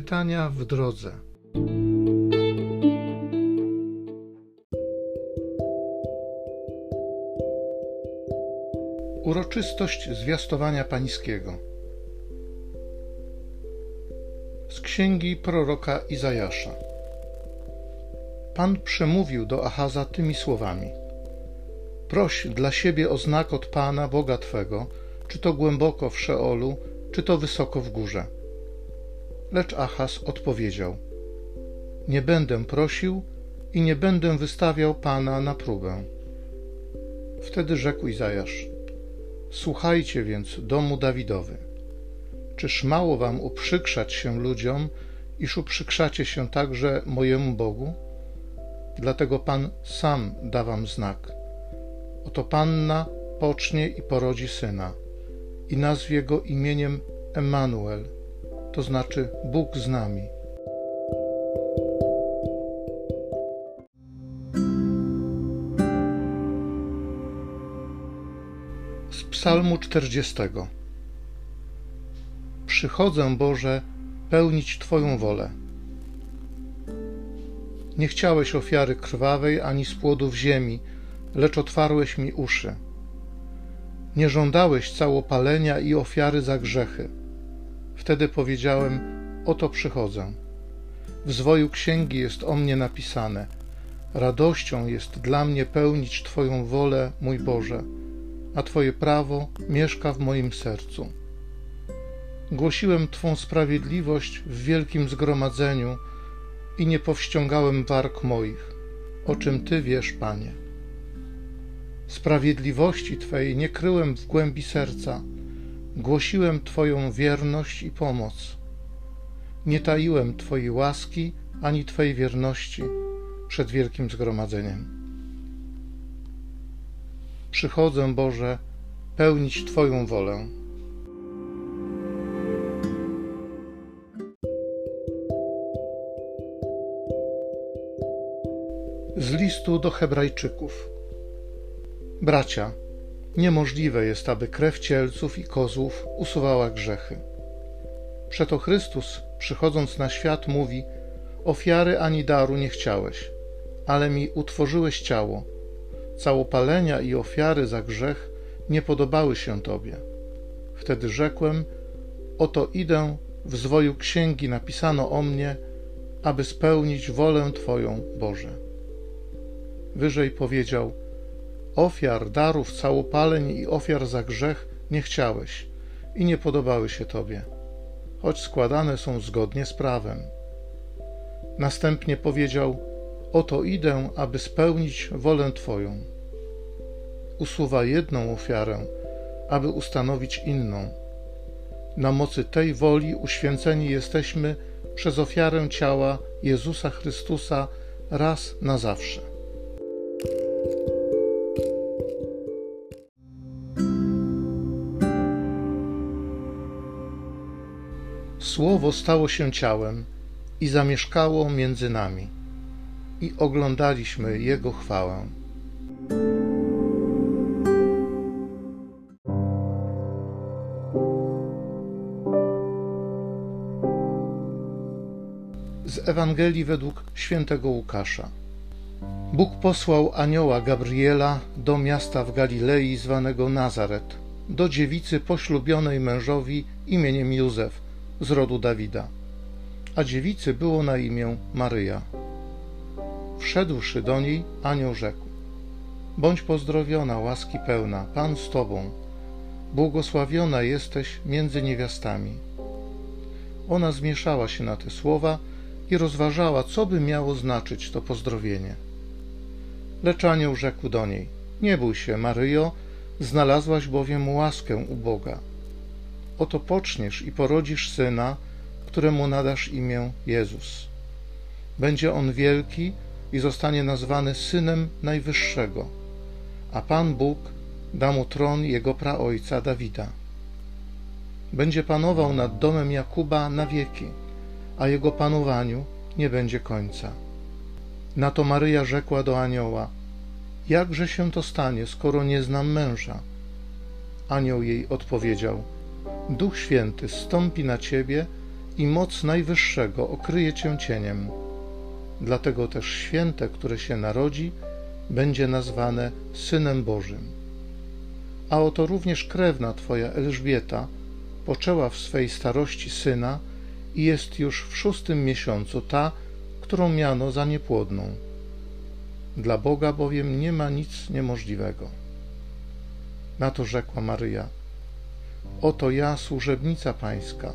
Czytania w drodze. Uroczystość zwiastowania pańskiego. Z księgi proroka Izajasza. Pan przemówił do Achaza tymi słowami: Proś dla siebie o znak od Pana, Boga Twego, czy to głęboko w Szeolu, czy to wysoko w górze Lecz Achaz odpowiedział: Nie będę prosił i nie będę wystawiał Pana na próbę. Wtedy rzekł Izajasz: Słuchajcie więc, domu Dawidowy. Czyż mało wam uprzykrzać się ludziom, iż uprzykrzacie się także mojemu Bogu? Dlatego Pan sam da wam znak. Oto panna pocznie i porodzi syna, i nazwie go imieniem Emanuel to znaczy Bóg z nami. Z Psalmu 40. Przychodzę, Boże, pełnić Twoją wolę. Nie chciałeś ofiary krwawej ani z płodów ziemi, lecz otwarłeś mi uszy. Nie żądałeś całopalenia i ofiary za grzechy Wtedy powiedziałem: Oto przychodzę. W zwoju księgi jest o mnie napisane: Radością jest dla mnie pełnić Twoją wolę, mój Boże, a Twoje prawo mieszka w moim sercu. Głosiłem Twą sprawiedliwość w wielkim zgromadzeniu i nie powściągałem warg moich, o czym Ty wiesz, Panie. Sprawiedliwości Twej nie kryłem w głębi serca Głosiłem Twoją wierność i pomoc. Nie taiłem Twojej łaski ani Twojej wierności przed wielkim zgromadzeniem. Przychodzę, Boże, pełnić Twoją wolę. Z listu do Hebrajczyków. Bracia, Niemożliwe jest, aby krew cielców i kozłów usuwała grzechy. Przeto Chrystus, przychodząc na świat, mówi: Ofiary ani daru nie chciałeś, ale mi utworzyłeś ciało. Całopalenia i ofiary za grzech nie podobały się Tobie. Wtedy rzekłem: Oto idę, w zwoju księgi napisano o mnie, aby spełnić wolę Twoją, Boże. Wyżej powiedział: Ofiar, darów, całopaleń i ofiar za grzech nie chciałeś i nie podobały się Tobie, choć składane są zgodnie z prawem. Następnie powiedział: Oto idę, aby spełnić wolę Twoją. Usuwa jedną ofiarę, aby ustanowić inną. Na mocy tej woli uświęceni jesteśmy przez ofiarę ciała Jezusa Chrystusa raz na zawsze. Słowo stało się ciałem i zamieszkało między nami, i oglądaliśmy Jego chwałę. Z Ewangelii według świętego Łukasza. Bóg posłał anioła Gabriela do miasta w Galilei zwanego Nazaret, do dziewicy poślubionej mężowi imieniem Józef z rodu Dawida, a dziewicy było na imię Maryja. Wszedłszy do niej, anioł rzekł: Bądź pozdrowiona, łaski pełna, Pan z tobą, błogosławiona jesteś między niewiastami. Ona zmieszała się na te słowa i rozważała, co by miało znaczyć to pozdrowienie. Lecz anioł rzekł do niej: Nie bój się, Maryjo, znalazłaś bowiem łaskę u Boga Oto poczniesz i porodzisz syna, któremu nadasz imię Jezus. Będzie on wielki i zostanie nazwany synem Najwyższego, a Pan Bóg da mu tron jego praojca Dawida. Będzie panował nad domem Jakuba na wieki, a jego panowaniu nie będzie końca. Na to Maryja rzekła do anioła: Jakże się to stanie, skoro nie znam męża? Anioł jej odpowiedział: Duch Święty stąpi na ciebie i moc Najwyższego okryje cię cieniem. Dlatego też święte, które się narodzi, będzie nazwane Synem Bożym. A oto również krewna twoja Elżbieta poczęła w swej starości syna i jest już w szóstym miesiącu ta, którą miano za niepłodną. Dla Boga bowiem nie ma nic niemożliwego. Na to rzekła Maryja: Oto ja, służebnica Pańska,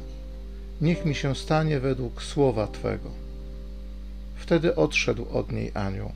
niech mi się stanie według słowa Twego. Wtedy odszedł od niej anioł.